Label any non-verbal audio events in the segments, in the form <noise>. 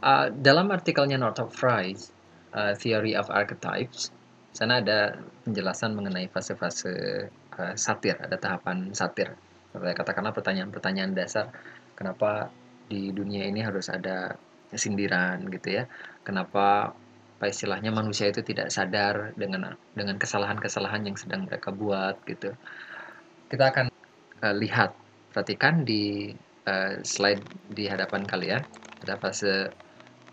Uh, dalam artikelnya Northrop Frye, uh, Theory of Archetypes, sana ada penjelasan mengenai fase-fase uh, satir, ada tahapan satir. Katakanlah pertanyaan-pertanyaan dasar, kenapa di dunia ini harus ada sindiran gitu ya? Kenapa apa istilahnya manusia itu tidak sadar dengan dengan kesalahan-kesalahan yang sedang mereka buat gitu. Kita akan uh, lihat, perhatikan di uh, slide di hadapan kalian ada fase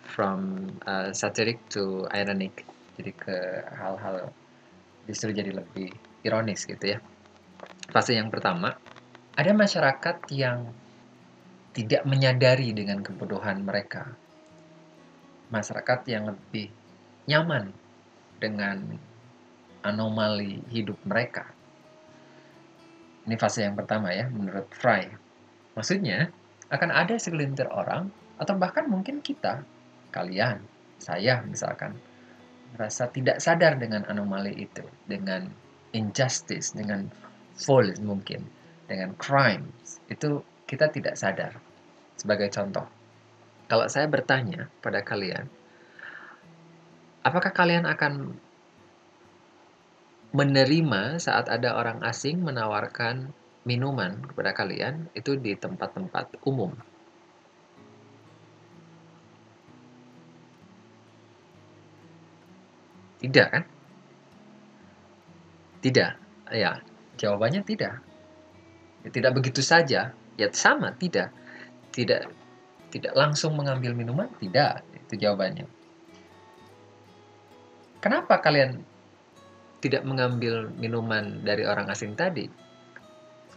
from uh, satiric to ironic. Jadi ke hal-hal justru jadi lebih ironis gitu ya. Fase yang pertama ada masyarakat yang tidak menyadari dengan kebodohan mereka. Masyarakat yang lebih nyaman dengan anomali hidup mereka. Ini fase yang pertama ya menurut Fry. Maksudnya akan ada segelintir orang atau bahkan mungkin kita kalian, saya misalkan, merasa tidak sadar dengan anomali itu, dengan injustice, dengan fault mungkin, dengan crimes, itu kita tidak sadar. Sebagai contoh, kalau saya bertanya pada kalian, apakah kalian akan menerima saat ada orang asing menawarkan minuman kepada kalian itu di tempat-tempat umum Tidak kan? Tidak. Ya, jawabannya tidak. Ya, tidak begitu saja. Ya sama, tidak. Tidak tidak langsung mengambil minuman? Tidak. Itu jawabannya. Kenapa kalian tidak mengambil minuman dari orang asing tadi?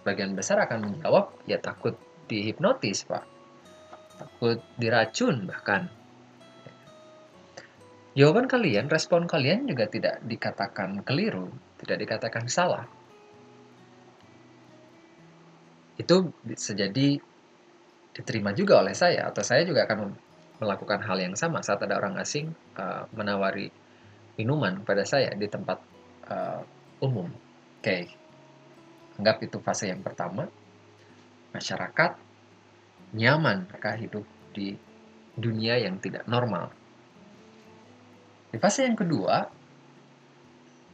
Sebagian besar akan menjawab, ya takut dihipnotis, Pak. Takut diracun bahkan Jawaban kalian, respon kalian juga tidak dikatakan keliru, tidak dikatakan salah. Itu bisa jadi diterima juga oleh saya, atau saya juga akan melakukan hal yang sama saat ada orang asing uh, menawari minuman pada saya di tempat uh, umum. Oke, okay. anggap itu fase yang pertama. Masyarakat nyaman mereka hidup di dunia yang tidak normal di fase yang kedua,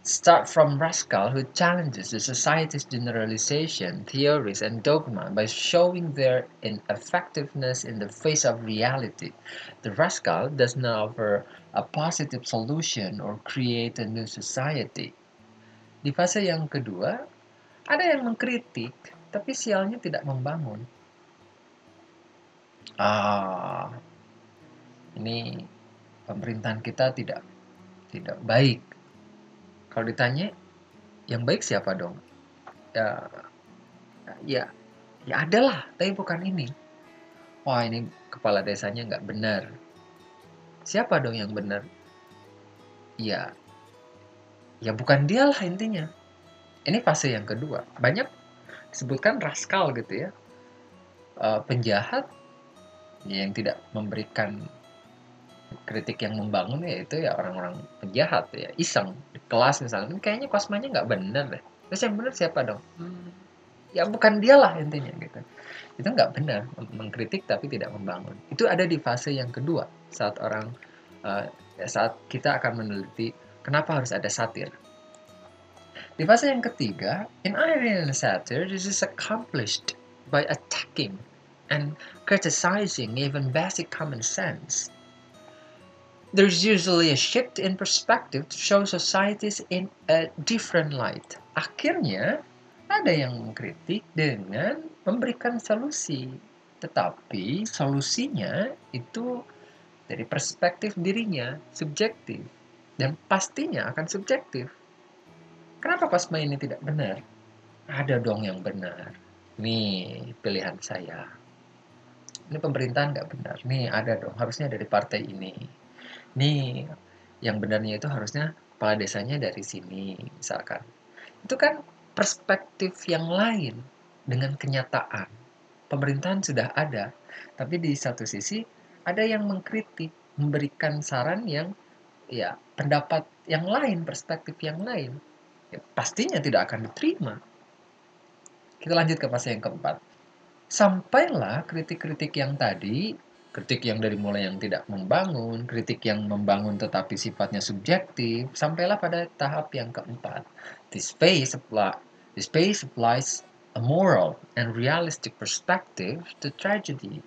start from Rascal who challenges the society's generalization, theories, and dogma by showing their ineffectiveness in the face of reality. The Rascal does not offer a positive solution or create a new society. Di fase yang kedua, ada yang mengkritik, tapi sialnya tidak membangun. Ah, ini pemerintahan kita tidak tidak baik. Kalau ditanya, yang baik siapa dong? Ya, ya, ya adalah, tapi bukan ini. Wah ini kepala desanya nggak benar. Siapa dong yang benar? Ya, ya bukan dia lah intinya. Ini fase yang kedua. Banyak disebutkan raskal gitu ya. Uh, penjahat yang tidak memberikan kritik yang membangun ya itu ya orang-orang penjahat ya. Iseng di kelas misalnya. Kayaknya kosmanya nggak bener deh. Terus yang bener siapa dong? Hmm, ya bukan dia lah intinya gitu. Itu nggak benar mengkritik tapi tidak membangun. Itu ada di fase yang kedua saat orang uh, saat kita akan meneliti kenapa harus ada satir. Di fase yang ketiga in irony and satire this is accomplished by attacking and criticizing even basic common sense there's usually a shift in perspective to show societies in a different light. Akhirnya, ada yang mengkritik dengan memberikan solusi. Tetapi solusinya itu dari perspektif dirinya, subjektif. Dan pastinya akan subjektif. Kenapa Kosma ini tidak benar? Ada dong yang benar. Nih pilihan saya. Ini pemerintahan nggak benar. Nih ada dong, harusnya dari partai ini nih yang benarnya itu harusnya kepala desanya dari sini misalkan. Itu kan perspektif yang lain dengan kenyataan. Pemerintahan sudah ada tapi di satu sisi ada yang mengkritik memberikan saran yang ya pendapat yang lain perspektif yang lain. Ya, pastinya tidak akan diterima. Kita lanjut ke fase yang keempat. Sampailah kritik-kritik yang tadi kritik yang dari mulai yang tidak membangun, kritik yang membangun tetapi sifatnya subjektif, sampailah pada tahap yang keempat. This phase apply, this phase applies a moral and realistic perspective to tragedy.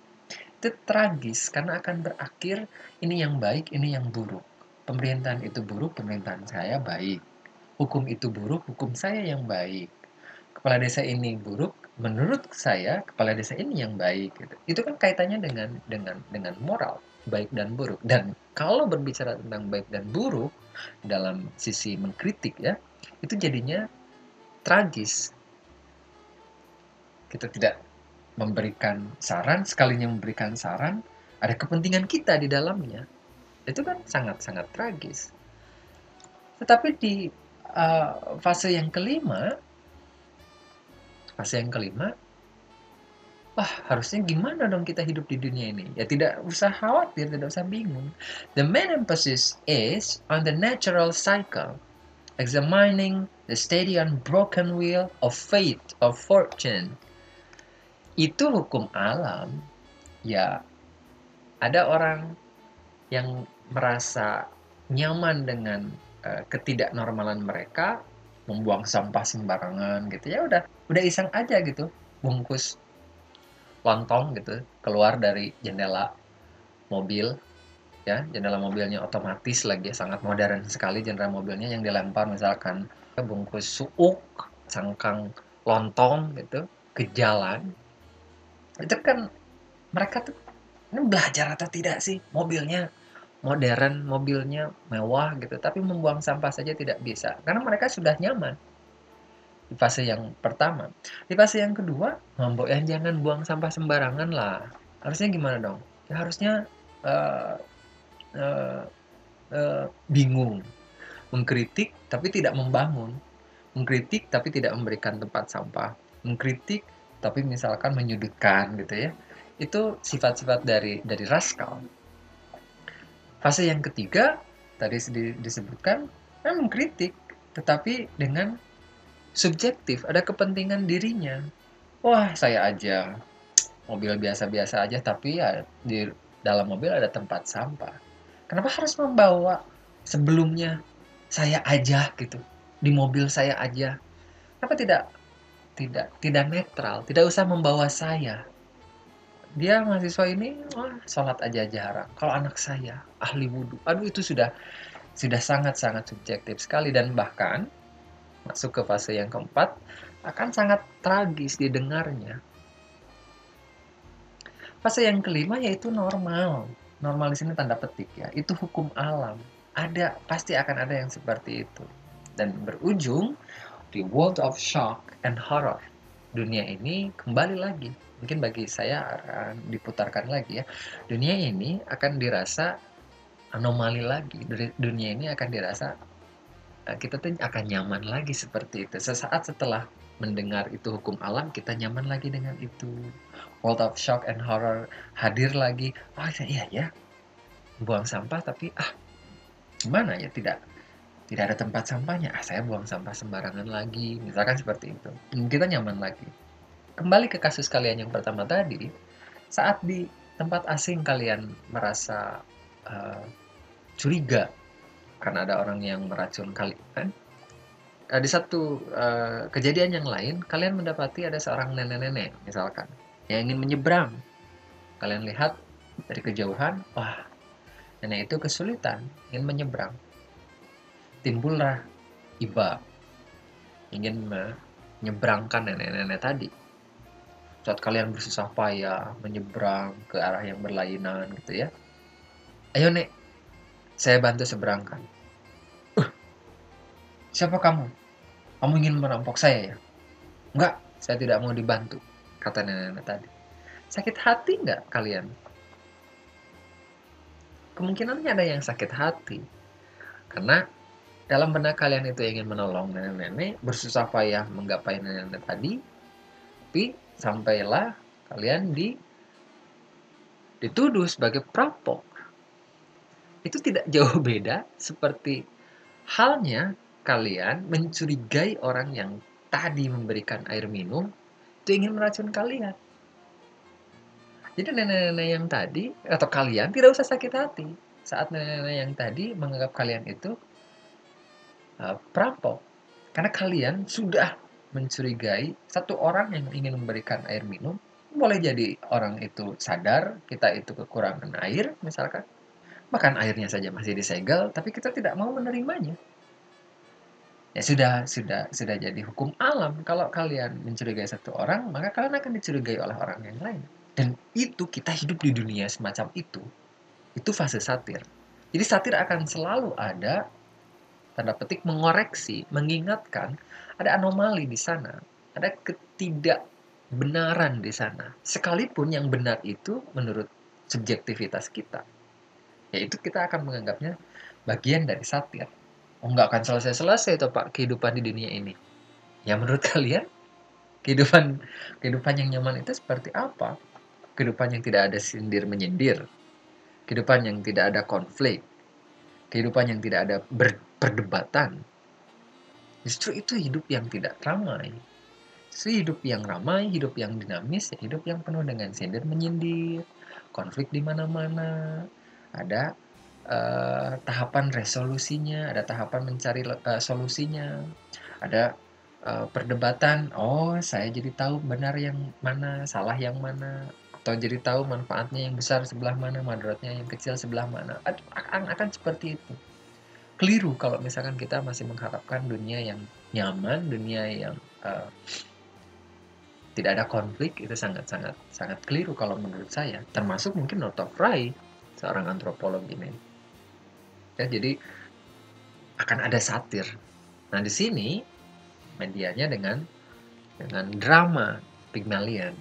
Itu tragis karena akan berakhir ini yang baik, ini yang buruk. Pemerintahan itu buruk, pemerintahan saya baik. Hukum itu buruk, hukum saya yang baik. Kepala desa ini buruk, menurut saya kepala desa ini yang baik gitu. Itu kan kaitannya dengan dengan dengan moral baik dan buruk. Dan kalau berbicara tentang baik dan buruk dalam sisi mengkritik ya, itu jadinya tragis. Kita tidak memberikan saran, sekalinya memberikan saran, ada kepentingan kita di dalamnya. Itu kan sangat-sangat tragis. Tetapi di uh, fase yang kelima, Fase yang kelima, wah harusnya gimana dong kita hidup di dunia ini? Ya tidak usah khawatir, tidak usah bingung. The main emphasis is on the natural cycle, examining the steady unbroken wheel of fate, of fortune. Itu hukum alam. Ya, ada orang yang merasa nyaman dengan uh, ketidaknormalan mereka, membuang sampah sembarangan gitu ya udah udah iseng aja gitu bungkus lontong gitu keluar dari jendela mobil ya jendela mobilnya otomatis lagi sangat modern sekali jendela mobilnya yang dilempar misalkan bungkus suuk sangkang lontong gitu ke jalan. Itu kan mereka tuh ini belajar atau tidak sih? Mobilnya modern, mobilnya mewah gitu, tapi membuang sampah saja tidak bisa. Karena mereka sudah nyaman di fase yang pertama. Di fase yang kedua, ngambok yang jangan buang sampah sembarangan lah. Harusnya gimana dong? Ya harusnya uh, uh, uh, bingung, mengkritik tapi tidak membangun, mengkritik tapi tidak memberikan tempat sampah, mengkritik tapi misalkan menyudutkan gitu ya. Itu sifat-sifat dari dari raskal Fase yang ketiga tadi disebutkan memang kritik, tetapi dengan subjektif, ada kepentingan dirinya. Wah, saya aja mobil biasa-biasa aja tapi ya di dalam mobil ada tempat sampah. Kenapa harus membawa sebelumnya saya aja gitu di mobil saya aja? Kenapa tidak tidak tidak netral, tidak usah membawa saya? dia mahasiswa ini wah sholat aja jarang kalau anak saya ahli wudhu aduh itu sudah sudah sangat-sangat subjektif sekali dan bahkan masuk ke fase yang keempat akan sangat tragis didengarnya. Fase yang kelima yaitu normal. Normal di sini tanda petik ya. Itu hukum alam. Ada pasti akan ada yang seperti itu. Dan berujung di world of shock and horror. Dunia ini kembali lagi. Mungkin bagi saya akan diputarkan lagi ya. Dunia ini akan dirasa anomali lagi. Dunia ini akan dirasa kita tuh akan nyaman lagi seperti itu. Sesaat setelah mendengar itu hukum alam kita nyaman lagi dengan itu. World of shock and horror hadir lagi. Oh iya ya buang sampah tapi ah gimana ya? Tidak tidak ada tempat sampahnya. Ah saya buang sampah sembarangan lagi. Misalkan seperti itu. Kita nyaman lagi. Kembali ke kasus kalian yang pertama tadi, saat di tempat asing kalian merasa uh, curiga karena ada orang yang meracun kalian, uh, di satu uh, kejadian yang lain, kalian mendapati ada seorang nenek-nenek, misalkan, yang ingin menyeberang. Kalian lihat dari kejauhan, wah, nenek itu kesulitan, ingin menyeberang. Timbullah iba, ingin menyeberangkan nenek-nenek tadi saat kalian bersusah payah menyeberang ke arah yang berlainan gitu ya ayo nek saya bantu seberangkan uh, siapa kamu? Kamu ingin merampok saya ya? Enggak saya tidak mau dibantu kata nenek-nenek tadi. Sakit hati enggak kalian? Kemungkinannya ada yang sakit hati karena dalam benak kalian itu ingin menolong nenek-nenek bersusah payah menggapai nenek-nenek tadi tapi sampailah kalian di dituduh sebagai perampok. Itu tidak jauh beda seperti halnya kalian mencurigai orang yang tadi memberikan air minum itu ingin meracun kalian. Jadi nenek-nenek yang tadi atau kalian tidak usah sakit hati. Saat nenek-nenek yang tadi menganggap kalian itu uh, perampok. Karena kalian sudah mencurigai satu orang yang ingin memberikan air minum boleh jadi orang itu sadar kita itu kekurangan air misalkan bahkan airnya saja masih disegel tapi kita tidak mau menerimanya. Ya sudah sudah sudah jadi hukum alam. Kalau kalian mencurigai satu orang maka kalian akan dicurigai oleh orang yang lain. Dan itu kita hidup di dunia semacam itu itu fase satir. Jadi satir akan selalu ada tanda petik mengoreksi mengingatkan ada anomali di sana ada ketidakbenaran di sana. Sekalipun yang benar itu menurut subjektivitas kita yaitu kita akan menganggapnya bagian dari satir Oh, nggak akan selesai-selesai tuh Pak kehidupan di dunia ini. Ya menurut <laughs> kalian kehidupan kehidupan yang nyaman itu seperti apa? Kehidupan yang tidak ada sindir menyindir. Kehidupan yang tidak ada konflik. Kehidupan yang tidak ada perdebatan. Justru itu hidup yang tidak ramai. Justru hidup yang ramai, hidup yang dinamis, ya hidup yang penuh dengan sindir menyindir, konflik di mana-mana, ada uh, tahapan resolusinya, ada tahapan mencari uh, solusinya, ada uh, perdebatan. Oh, saya jadi tahu benar yang mana, salah yang mana, atau jadi tahu manfaatnya yang besar sebelah mana, madaratnya yang kecil sebelah mana. Akan akan seperti itu. Keliru kalau misalkan kita masih mengharapkan dunia yang nyaman, dunia yang uh, tidak ada konflik itu sangat sangat sangat keliru kalau menurut saya termasuk mungkin Otto Fry seorang antropolog ini ya jadi akan ada satir. Nah di sini medianya dengan dengan drama Pygmalion